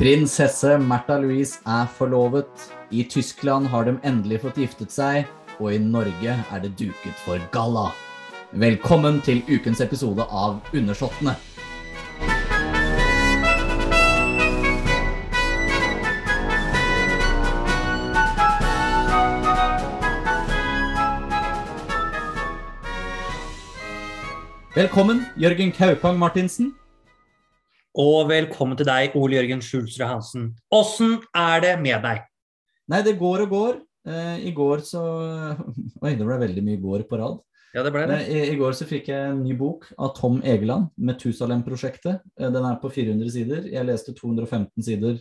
Prinsesse Märtha Louise er forlovet. I Tyskland har de endelig fått giftet seg, og i Norge er det duket for galla. Velkommen til ukens episode av Undersåttene. Velkommen, Jørgen Kaupang Martinsen. Og velkommen til deg, Ole Jørgen Schulzrud Hansen. Åssen er det med deg? Nei, det går og går. Eh, I går så Oi, det ble veldig mye går på rad. Ja, det ble det. I, I går så fikk jeg en ny bok av Tom Egeland, 'Metusalem-prosjektet'. Eh, Den er på 400 sider. Jeg leste 215 sider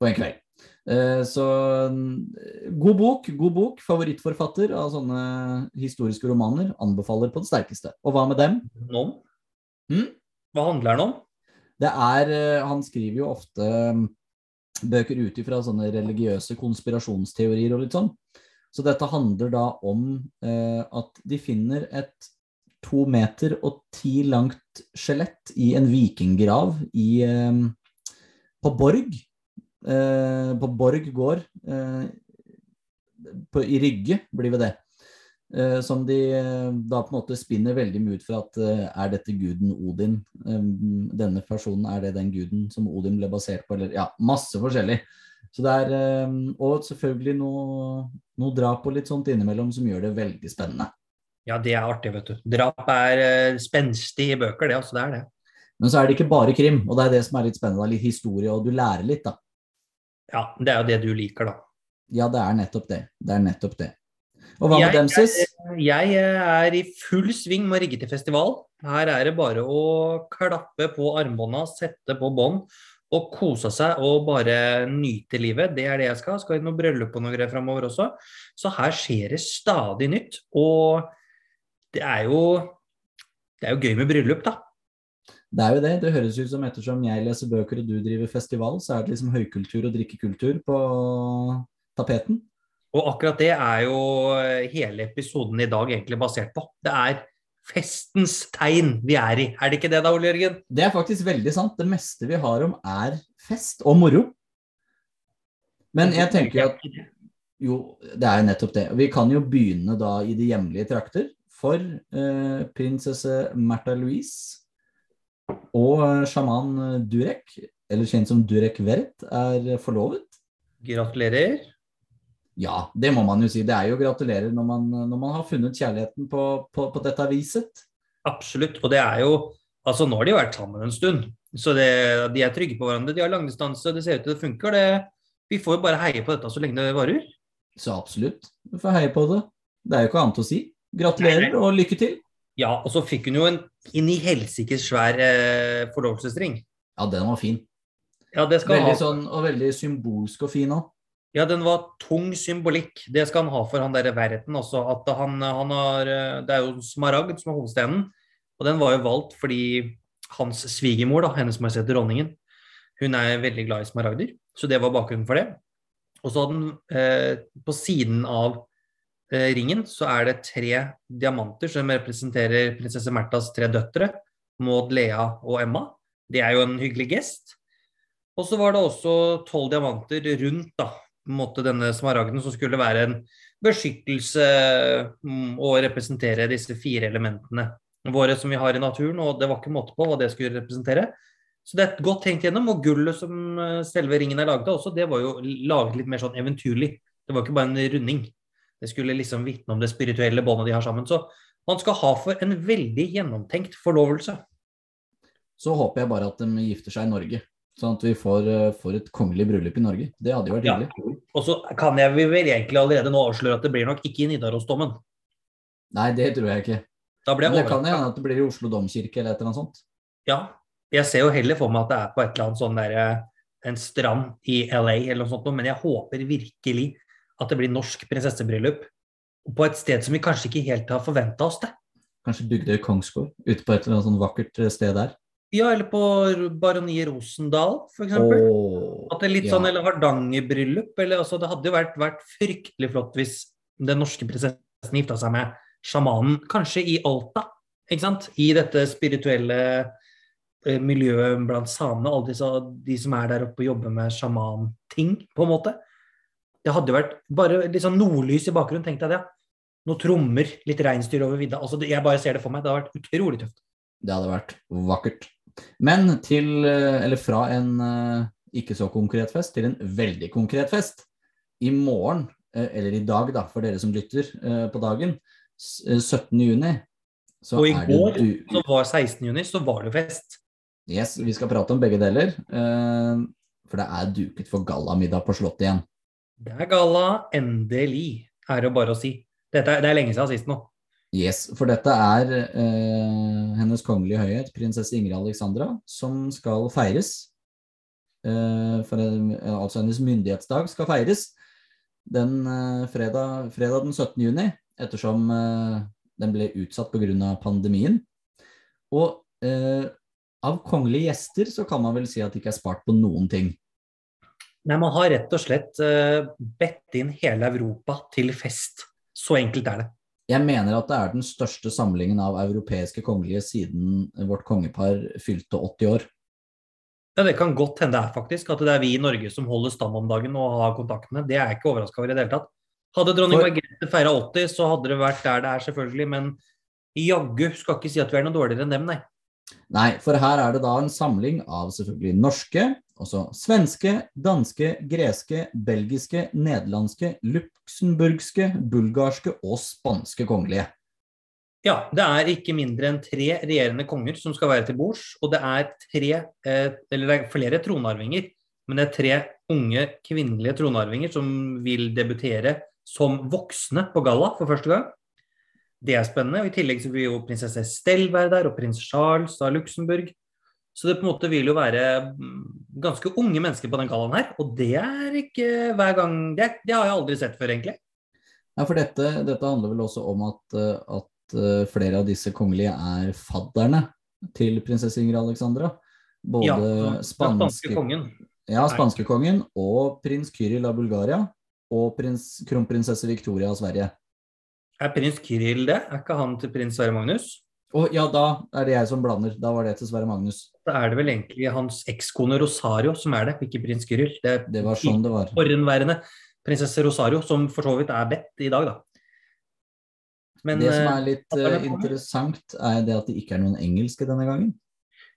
på en kveld. Eh, Så mm, god bok, god bok. Favorittforfatter av sånne historiske romaner. Anbefaler på det sterkeste. Og hva med dem? Noen. Hmm? Hva handler den om? Det er eh, Han skriver jo ofte mm, bøker ut ifra sånne religiøse konspirasjonsteorier og litt sånn. Så dette handler da om eh, at de finner et to meter og ti langt skjelett i en vikinggrav i, eh, på Borg. Eh, på Borg gård. Eh, på, I Rygge blir det det. Eh, som de eh, da på en måte spinner veldig mye ut fra at eh, er dette guden Odin? Denne personen, er det den guden som Odin ble basert på? Eller ja, masse forskjellig. Så det er, og selvfølgelig noe, noe drap og litt sånt innimellom som gjør det veldig spennende. Ja, det er artig, vet du. Drap er spenstig i bøker, det. altså det er det. Men så er det ikke bare krim, og det er det som er litt spennende. Litt historie, og du lærer litt, da. Ja, det er jo det du liker, da. Ja, det er nettopp det. Det er nettopp det. Og hva med Demsis? Jeg er i full sving med å rigge til festival. Her er det bare å klappe på armbånda, sette på bånd og kose seg og bare nyte livet. Det er det jeg skal. Skal i noe bryllup og noe greier framover også. Så her skjer det stadig nytt. Og det er jo Det er jo gøy med bryllup, da. Det er jo det. Det høres ut som ettersom jeg leser bøker og du driver festival, så er det liksom høykultur og drikkekultur på tapeten. Og akkurat det er jo hele episoden i dag egentlig basert på. Det er festens tegn vi er i. Er det ikke det da, Ole Jørgen? Det er faktisk veldig sant. Det meste vi har om er fest og moro. Men jeg tenker jo at jo, det er jo nettopp det. Vi kan jo begynne da i de hjemlige trakter. For eh, prinsesse Märtha Louise og eh, sjaman Durek, eller kjent som Durek Verret, er forlovet. Gratulerer. Ja, det må man jo si. Det er jo gratulerer når man, når man har funnet kjærligheten på, på, på dette viset. Absolutt. Og det er jo Altså, nå har de jo vært sammen en stund, så det, de er trygge på hverandre. De har langdistanse, det ser ut til det funker. Det, vi får jo bare heie på dette så lenge det varer. Så absolutt. Du får heie på det. Det er jo ikke annet å si. Gratulerer og lykke til. Ja, og så fikk hun jo en inn i helsikes svær eh, forlovelsesring. Ja, den var fin. Ja, det skal Veldig ha. sånn, og veldig symbolsk og fin òg. Ja, den var tung symbolikk. Det skal han ha for han derre verden også. At han, han har eh, Det er jo smaragd som er hovedstenen. Og den var jo valgt fordi hans svigermor, da, Hennes Majestet Dronningen, hun er veldig glad i smaragder. Så det var bakgrunnen for det. Og så hadde den eh, På siden av eh, ringen så er det tre diamanter som representerer prinsesse Märthas tre døtre. Maud, Lea og Emma. Det er jo en hyggelig gest. Og så var det også tolv diamanter rundt da, måte denne smaragden, som skulle være en beskyttelse mm, og representere disse fire elementene våre som vi har i naturen. Og det var ikke måte på hva det skulle representere. Så det er godt tenkt gjennom. Og gullet som eh, selve ringen er laget av også, det var jo laget litt mer sånn eventyrlig. Det var ikke bare en runding. Det skulle liksom vitne om det spirituelle båndet de har sammen. Så man skal ha for en veldig gjennomtenkt forlovelse. Så håper jeg bare at de gifter seg i Norge. Sånn at vi får, eh, får et kongelig bryllup i Norge. Det hadde jo vært Ja. hyggelig. Og så kan jeg vel egentlig allerede nå avsløre at det blir nok ikke i Nidarosdomen. Nei, det tror jeg ikke. Da blir Men det kan hende at det blir i Oslo domkirke eller et eller annet sånt. Ja. Jeg ser jo heller for meg at det er på et eller annet sånn derre en strand i LA eller noe sånt, men jeg håper virkelig at det blir norsk prinsessebryllup. På et sted som vi kanskje ikke helt har forventa oss det. Kanskje Bygdøy Kongsgård, ute på et eller annet sånn vakkert sted der. Ja, eller på Baroniet Rosendal, f.eks. Oh, At det er litt ja. sånn, eller Hardangerbryllup. Eller, altså, det hadde jo vært, vært fryktelig flott hvis den norske prinsessen gifta seg med sjamanen, kanskje i Alta. Ikke sant? I dette spirituelle eh, miljøet blant samene, alle disse, de som er der oppe og jobber med sjamanting, på en måte. Det hadde jo vært bare litt sånn nordlys i bakgrunnen, tenkte jeg det. Noen trommer, litt reinsdyr over vidda. Altså, jeg bare ser det for meg. Det hadde vært utrolig tøft. Det hadde vært vakkert. Men til, eh, eller fra en eh, ikke så konkret fest til en veldig konkret fest. I morgen, eh, eller i dag da, for dere som lytter på dagen, s- eh, 17. juni, så Og i det går, du... som var 16. juni, så var det fest. Yes, vi skal prate om begge deler. For det er duket for gallamiddag på Slottet igjen. Det er galla. Endelig, er det bare å si. Dette det er lenge siden sist nå. Yes, for dette er eh, Hennes Kongelige Høyhet, prinsesse Ingrid Alexandra, som skal feires. Eh, eh, altså hennes myndighetsdag skal feires den eh, fredag, fredag den 17. juni, ettersom eh, den ble utsatt pga. pandemien. Og eh, av kongelige gjester så kan man vel si at det ikke er spart på noen ting. Nei, man har rett og slett uh, bedt inn hele Europa til fest. Så enkelt er det. Jeg mener at det er den største samlingen av europeiske kongelige siden vårt kongepar fylte 80 år. Ja, Det kan godt hende det er faktisk at det er vi i Norge som holder stand om dagen og har kontaktene. Det er jeg ikke overraska over i det hele tatt. Hadde dronning For- Margrethe feira 80, så hadde det vært der det er, selvfølgelig. Men jaggu skal ikke si at vi er noe dårligere enn dem, nei. Nei, for her er det da en samling av selvfølgelig norske, også svenske, danske, greske, belgiske, nederlandske, luxemburgske, bulgarske og spanske kongelige. Ja, det er ikke mindre enn tre regjerende konger som skal være til bords. Og det er tre, eh, eller det er flere tronarvinger, men det er tre unge kvinnelige tronarvinger som vil debutere som voksne på galla for første gang. Det er spennende. og I tillegg så vil jo prinsesse Estelle være der, og prins Charles av Luxembourg. Så det på en måte vil jo være mm, ganske unge mennesker på den gallaen her. Og det er ikke hver gang Det, det har jeg aldri sett før, egentlig. Ja, for dette, dette handler vel også om at, eh, at eh, flere av disse kongelige er fadderne til prinsesse Ingrid Alexandra. Både Ja, den spanske, kongen. ja, spanskekongen og prins Kyril av Bulgaria og prins, kronprinsesse Victoria av Sverige. Er prins Kyril det? Er ikke han til prins Sverre Magnus? Og ja, da er det jeg som blander. Da var det til Sverre Magnus. Da er det vel egentlig hans ekskone Rosario som er det, ikke prins Gyril. Det Det var sånn det var. forhenværende prinsesse Rosario, som for så vidt er bedt i dag, da. Men det som eh, er litt er det eh, interessant, er det at det ikke er noen engelske denne gangen.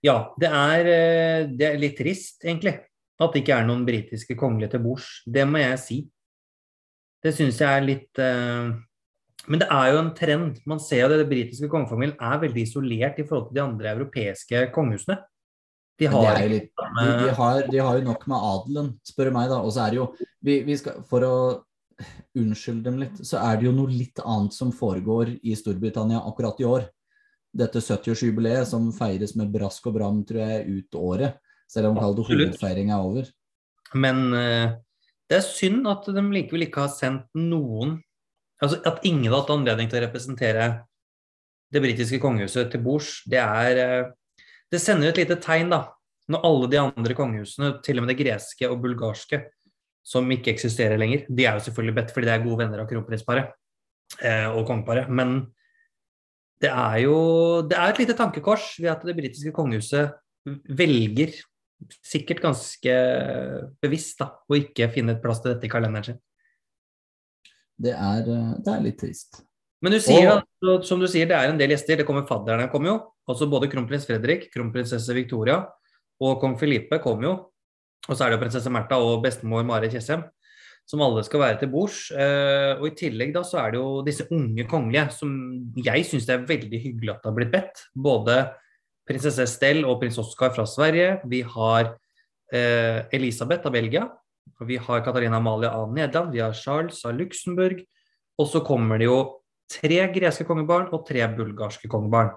ja, det er, eh, det er litt trist, egentlig. At det ikke er noen britiske kongelige til bords. Det må jeg si. Det syns jeg er litt eh, Men det er jo en trend. Man ser jo at det britiske kongefamilien er veldig isolert i forhold til de andre europeiske kongehusene. De har litt, de, de, har, de har jo nok med adelen, spør meg, da. Og så er det jo vi, vi skal, For å unnskylde dem litt, så er det jo noe litt annet som foregår i Storbritannia akkurat i år. Dette 70-årsjubileet som feires med brask og bram, tror jeg, ut året. Selv om Absolutt. hovedfeiring er over. Men uh, det er synd at de likevel ikke har sendt noen Altså at ingen har hatt anledning til å representere det britiske kongehuset til bords. Det er eh, Det sender et lite tegn, da. Når alle de andre kongehusene, til og med det greske og bulgarske, som ikke eksisterer lenger De er jo selvfølgelig bedt fordi de er gode venner av kronprinsparet eh, og kongeparet. Men det er jo Det er et lite tankekors ved at det britiske kongehuset velger sikkert ganske bevisst da, å ikke finne et plass til dette i kalenderen sin. Det er, eh, det er litt trist. Men du sier Og- da, som du sier, det er en del gjester. Det kommer fadderne kommer jo. Altså både kronprins Fredrik, kronprinsesse Victoria og kong Filipe kommer jo. Og så er det jo prinsesse Märtha og bestemor Mari Tjessem som alle skal være til bords. Eh, og i tillegg da så er det jo disse unge kongelige som jeg syns det er veldig hyggelig at det har blitt bedt. Både prinsesse Estelle og prins Oskar fra Sverige. Vi har eh, Elisabeth av Belgia. Vi har Katarina Amalie av Nederland. Vi har Charles av Luxembourg. Og så kommer det jo tre greske kongebarn og tre bulgarske kongebarn.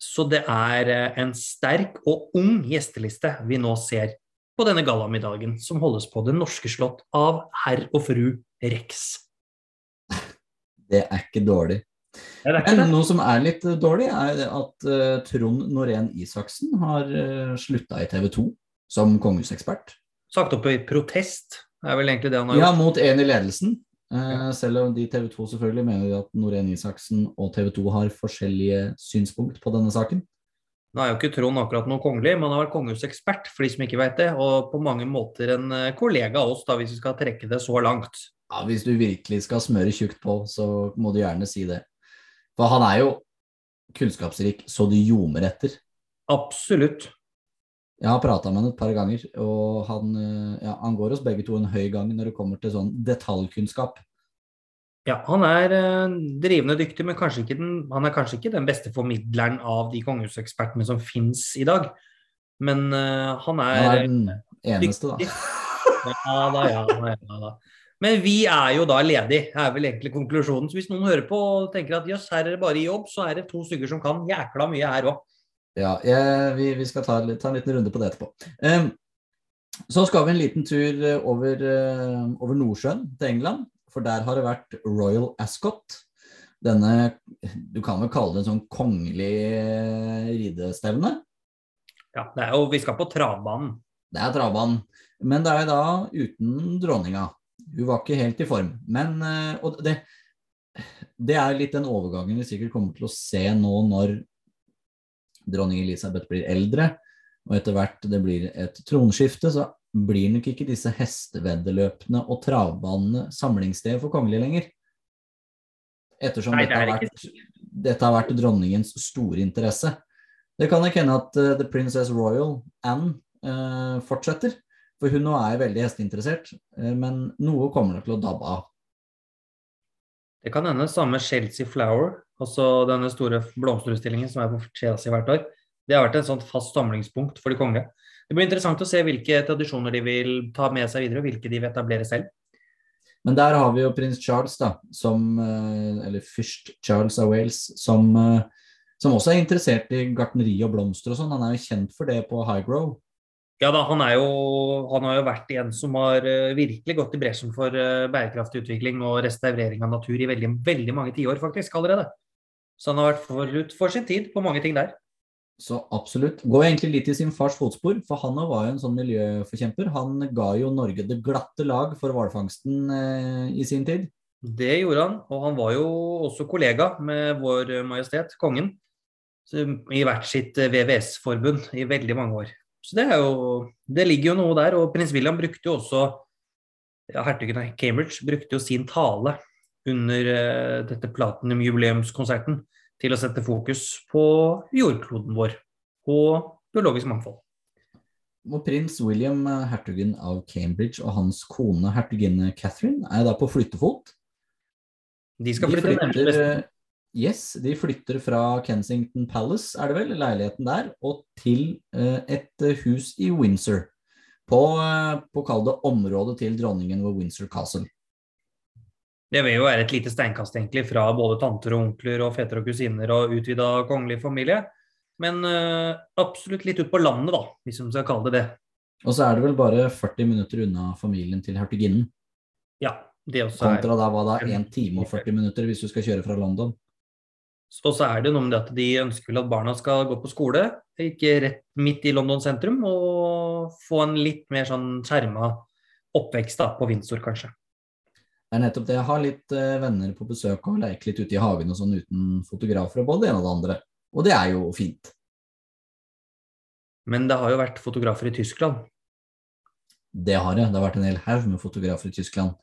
Så det er eh, en sterk og ung gjesteliste vi nå ser på denne gallamiddagen som holdes på Det norske slott av herr og fru Rex. Det er ikke dårlig. Det ikke Men noe som er litt eh, dårlig, er at uh, Trond Norén Isaksen har uh, slutta i TV 2 som kongehusekspert. Sagt opp i protest, er vel egentlig det han har gjort. Ja, mot en i ledelsen. Eh, Ja. Selv om de TV 2 selvfølgelig mener at Norén Isaksen og TV 2 har forskjellige synspunkt på denne saken. Nå er jo ikke Trond akkurat noe kongelig, men han har vært kongehusekspert, for de som ikke vet det. Og på mange måter en eh, kollega av oss, da, hvis vi skal trekke det så langt. Ja, Hvis du virkelig skal smøre tjukt på, så må du gjerne si det. For han er jo kunnskapsrik så du ljomer etter. Absolutt. Jeg har prata med han et par ganger, og han, eh, ja, han går oss begge to en høy gang når det kommer til sånn detaljkunnskap. Ja, han er eh, drivende dyktig, men den, han er kanskje ikke den beste formidleren av de kongehusekspertene som fins i dag. Men eh, han er, Han er den eneste, da. Ja da, ja da, ja da. Men vi er jo da ledige, er vel egentlig konklusjonen. Så hvis noen hører på og tenker at jøss, her er det bare jobb, så er det to stykker som kan jækla mye her òg. Ja, jeg, vi, vi skal ta, ta en liten runde på det etterpå. Um, så skal vi en liten tur eh, over, eh, over Nordsjøen til England, for der har det vært Royal Ascot. Denne, du kan vel kalle det en sånn kongelig eh, ridestevne. Ja, det er jo, vi skal på travbanen. Det er travbanen, men det er da uten dronninga. Hun var ikke helt i form. Men og det, det er litt den overgangen vi sikkert kommer til å se nå når dronning Elisabeth blir eldre, og etter hvert det blir et tronskifte, så blir nok ikke disse hesteveddeløpene og travbanene samlingssted for kongelige lenger. Ettersom Nei, det dette, har vært, dette har vært dronningens store interesse. Det kan nok hende at uh, The Princess Royal, Anne, uh, fortsetter. For hun nå er veldig hesteinteressert, Uh, men noe kommer nok til å dabbe av. Det kan hende samme Chelsea Flower, altså denne store blomsterutstillingen som er på Chelsea hvert år. Det har vært en sånt fast samlingspunkt for de konge. Det blir interessant å se hvilke tradisjoner de vil ta med seg videre, og hvilke de vil etablere selv. Men der har vi jo prins Charles, da, som, eh, eller fyrst Charles av Wales, som, eh, som også er interessert i gartneri og blomster og sånn. Han er jo kjent for det på Highgrove. Ja da, han, jo, han har jo vært en som har eh, virkelig gått i bresjen for eh, bærekraftig utvikling og restaurering av natur i veldig, veldig mange tiår faktisk allerede. Så han har vært forut for sin tid på mange ting der. Så absolutt. Går egentlig litt i sin fars fotspor, for han var jo en sånn miljøforkjemper. Han ga jo Norge det glatte lag for hvalfangsten eh, i sin tid. Det gjorde han, og han var jo også kollega med vår majestet, kongen, i hvert sitt eh, VVS-forbund i veldig mange år. Så det, er jo, det ligger jo noe der. Og prins William brukte jo også ja, Hertugen av Cambridge brukte jo sin tale under uh, dette Platinum-jubileumskonserten til å sette fokus på jordkloden vår og biologisk mangfold. Og prins William, eh, hertugen av Cambridge, og hans kone hertuginne Catherine er da på flyttefot. De skal De flytte flytter, nesten. eh, yes, de flytter fra Kensington Palace, er det vel, leiligheten der, og til eh, et eh, hus i Windsor. På, eh, på kall det området til dronningen ved Windsor Castle. Det vil jo være et lite steinkast egentlig fra både tanter og onkler og fetter og kusiner og utvida kongelig familie. Men uh, absolutt litt ut på landet, da, hvis man skal kalle det det. Og så er det vel bare 40 minutter unna familien til hertuginnen. Ja, det også er. Kontra da hva da 1 time og 40 minutter hvis du skal kjøre fra London. Og så er det noe med det at de ønsker vel at barna skal gå på skole, ikke rett midt i London sentrum, og få en litt mer sånn skjerma oppvekst da, på Windsor, kanskje. Det er nettopp det. Jeg har litt eh, venner på besøk og leker litt ute i hagen og sånn uten fotografer og både det ene og det andre. Og det er jo fint. Men det har jo vært fotografer i Tyskland. Det har det. Det har vært en hel haug med fotografer i Tyskland.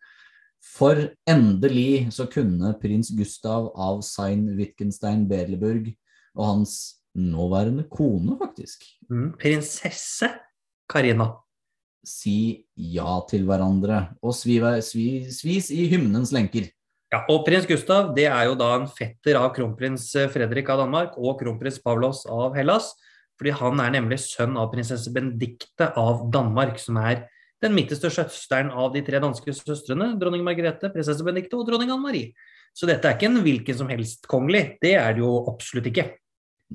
For endelig så kunne prins Gustav av Sein-Wittgenstein-Berleburg og hans nåværende kone, faktisk, Mm. Prinsesse Karina. si ja til hverandre og svi, svi, svis i hymnens lenker. Ja, og prins Gustav det er jo da en fetter av kronprins Fredrik av Danmark og kronprins Pavlos av Hellas. Fordi han er nemlig sønn av prinsesse Benedicte av Danmark, som er den midterste søsteren av de tre danske søstrene, dronning Margrethe, prinsesse Benedicte og dronning Anne Marie. Så dette er ikke en hvilken som helst kongelig. Det er det jo absolutt ikke.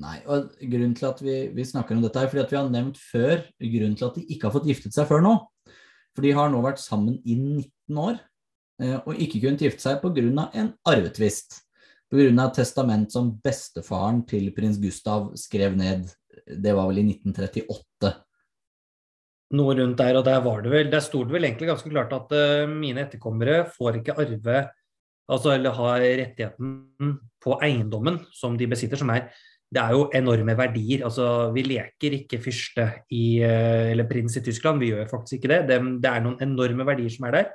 Nei, og grunnen til at vi, vi snakker om dette er fordi at vi har nevnt før grunnen til at de ikke har fått giftet seg før nå. For de har nå vært sammen i 19 år eh, og ikke kunnet gifte seg pga. en arvetvist. Pga. et testament som bestefaren til prins Gustav skrev ned. Det var vel i 1938. Noe rundt der, og der var det vel Der sto det vel egentlig ganske klart at uh, mine etterkommere får ikke arve Altså eller ha rettigheten på eiendommen som de besitter, som er det er jo enorme verdier. Altså, vi leker ikke fyrste i, uh, eller prins i Tyskland, vi gjør faktisk ikke det. det. det. er noen enorme verdier som er der.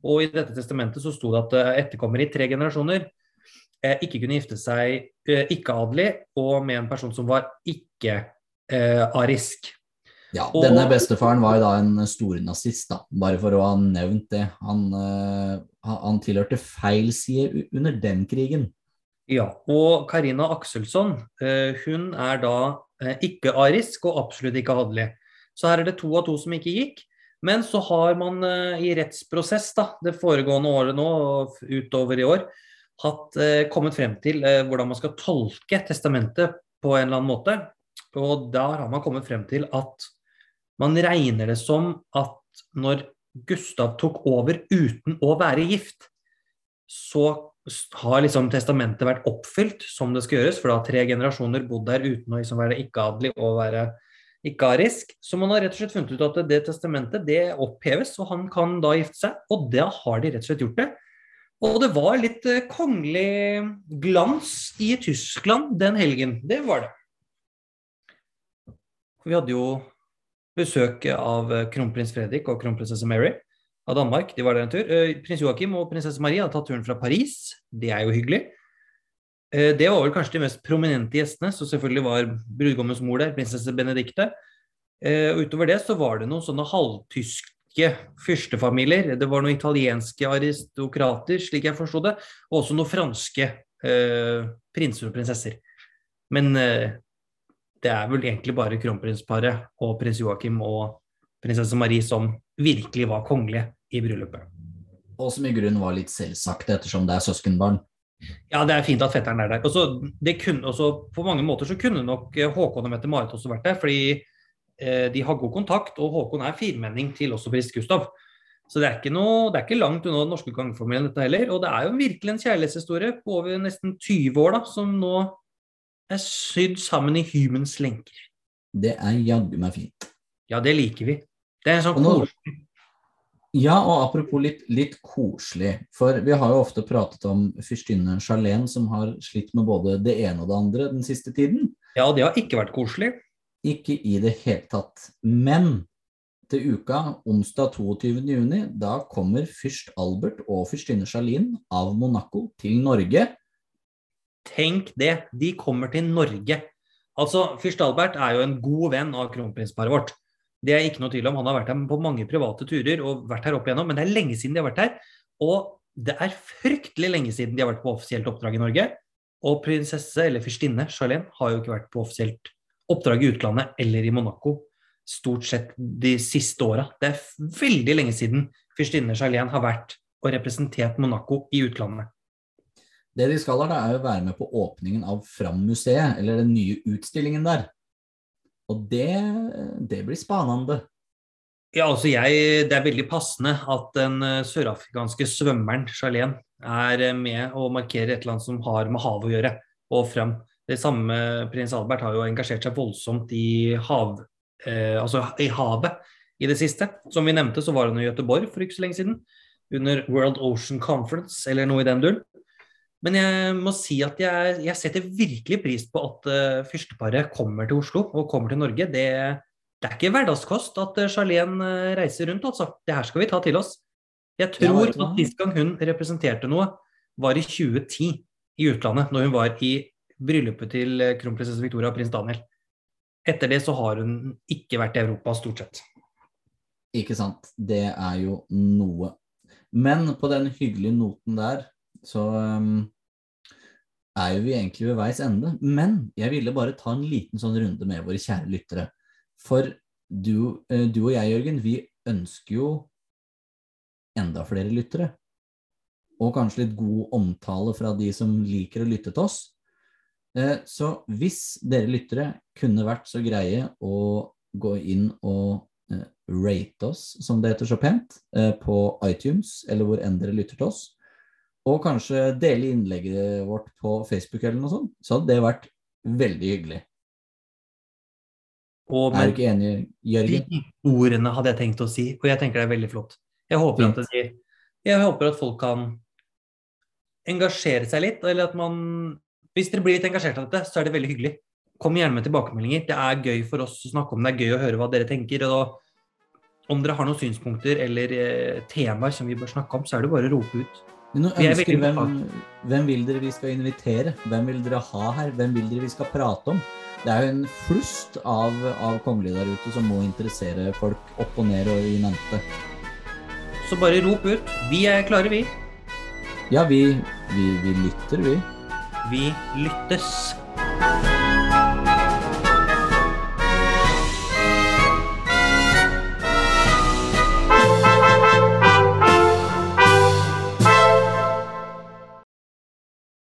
Og i dette testamentet så sto det at uh, etterkommere i tre generasjoner ikke kunne gifte seg ikke-adelig og med en person som var ikke-arisk. Ja, og, denne bestefaren var jo da en stornazist, da, bare for å ha nevnt det. Han, uh, han tilhørte feil side under den krigen. Ja, og Karina Akselsson uh, hun er da uh, ikke arisk og absolutt ikke adelig. Så her er det to av to som ikke gikk. Men så har man i rettsprosess da, det foregående året nå og utover i år hatt, kommet frem til hvordan man skal tolke testamentet på en eller annen måte. Og der har man kommet frem til at man regner det som at når Gustav tok over uten å være gift, så har liksom testamentet vært oppfylt som det skal gjøres, for da har tre generasjoner bodd der uten å liksom være ikke-adelig og være ikke-arisk. Så man har rett og slett funnet ut at det testamentet det oppheves, og han kan da gifte seg. Og da har de rett og slett gjort det. Og det var litt eh, kongelig glans i Tyskland den helgen. Det var det. Vi hadde jo besøk av eh, kronprins Fredrik og kronprinsesse Mary av Danmark. De var der en tur. Eh, prins Joakim og prinsesse Marie hadde tatt turen fra Paris. Det er jo hyggelig. Eh, det var vel kanskje de mest prominente gjestene, så selvfølgelig var brudgommens mor der, prinsesse Benedicte. Og utover det så var det noen sånne halvtyske fyrstefamilier. Det var noen italienske aristokrater, slik jeg forsto det, og også noen franske eh, prinser og prinsesser. Men eh, det er vel egentlig bare kronprinsparet og prins Joakim og prinsesse Marie som virkelig var kongelige i bryllupet. Og som i grunnen var litt selvsagt, ettersom det er søskenbarn. Ja, det er fint at fetteren er der. Også, det kunne, også, på mange måter så kunne nok eh, Håkon og Mette-Marit også vært der, fordi eh, de har god kontakt, og Håkon er firmenning til også prins Gustav. Så det er ikke, noe, det er ikke langt unna den norske kongefamilien, dette heller. Og det er jo virkelig en kjærlighetshistorie på over nesten 20 år da, som nå er sydd sammen i hymens lenker. Det er jaggu meg fint. Ja, det liker vi. Det er sånn koselig. Ja, og apropos litt, litt, koselig. For vi har jo ofte pratet om fyrstinne Charlene som har slitt med både det ene og det andre den siste tiden. Ja, det har ikke vært koselig. Ikke i det hele tatt. Men til uka, onsdag 22.6, da kommer fyrst Albert og fyrstinne Charlene av Monaco til Norge Tenk det. De kommer til Norge. Altså, Fyrst Albert er jo en god venn av kronprinsparet vårt. Det er ikke noe tvil om. Han har vært her på mange private turer og vært her opp igjennom, men det er lenge siden de har vært her. Og det er fryktelig lenge siden de har vært på offisielt oppdrag i Norge. Og prinsesse, eller fyrstinne Charlene, har jo ikke vært på offisielt oppdrag i utlandet eller i Monaco stort sett de siste åra. Det er veldig lenge siden fyrstinne Charlene har vært og representert Monaco i utlandet. Det de skal her, er å være med på åpningen av Fram-museet, eller den nye utstillingen der. Og det, det blir spennende. Ja, altså jeg, Det er veldig passende at den eh, sørafrikanske svømmeren Charlene er eh, med og markerer et eller annet som har med havet å gjøre, og fram. Det samme prins Albert har jo engasjert seg voldsomt i, hav, eh, altså i havet i det siste. Som vi nevnte, så var han i Gøteborg for ikke så lenge siden. Under World Ocean Conference, eller noe i den duren. Men jeg må si at jeg, jeg setter virkelig pris på at uh, fyrsteparet kommer til Oslo og kommer til Norge. Det, det er ikke hverdagskost at uh, Charlene uh, reiser rundt, altså. Det her skal vi ta til oss. Jeg tror at sist gang hun representerte noe, var i 2010 i utlandet, når hun var i bryllupet til kronprinsesse Victoria og prins Daniel. Etter det så har hun ikke vært i Europa, stort sett. Ikke sant. Det er jo noe. Men på den hyggelige noten der så um, er jo vi egentlig ved veis ende. Men jeg ville bare ta en liten sånn runde med våre kjære lyttere. For du, uh, du og jeg, Jørgen, vi ønsker jo enda flere lyttere. Og kanskje litt god omtale fra de som liker å lytte til oss. Uh, så hvis dere lyttere kunne vært så greie å gå inn og rate oss, som det heter så pent, på iTunes, eller hvor enn dere lytter til oss, og kanskje dele innlegget vårt på Facebook eller noe sånt, så hadde det vært veldig hyggelig. Og, er du ikke enig, Jørgen? De ordene hadde jeg tenkt å si, og jeg tenker det er veldig flott. Jeg håper, at, de, jeg håper at folk kan engasjere seg litt, eller at man Hvis dere blir litt engasjert av dette, så er det veldig hyggelig. kom gjerne med tilbakemeldinger. Det er gøy for oss å snakke om det, er gøy å høre hva dere tenker. og om dere har noen synspunkter eller eh, temaer som vi bør snakke om, så er det bare å rope ut. Nå er ønsker, vi hvem, hvem vil dere vi skal invitere? Hvem vil dere ha her? Hvem vil dere vi skal prate om? Det er jo en flust av, av kongelige der ute som må interessere folk opp og ned og i mente. Så bare rop ut. Vi er klare, vi. Ja, vi, vi, vi lytter, vi. Vi lyttes.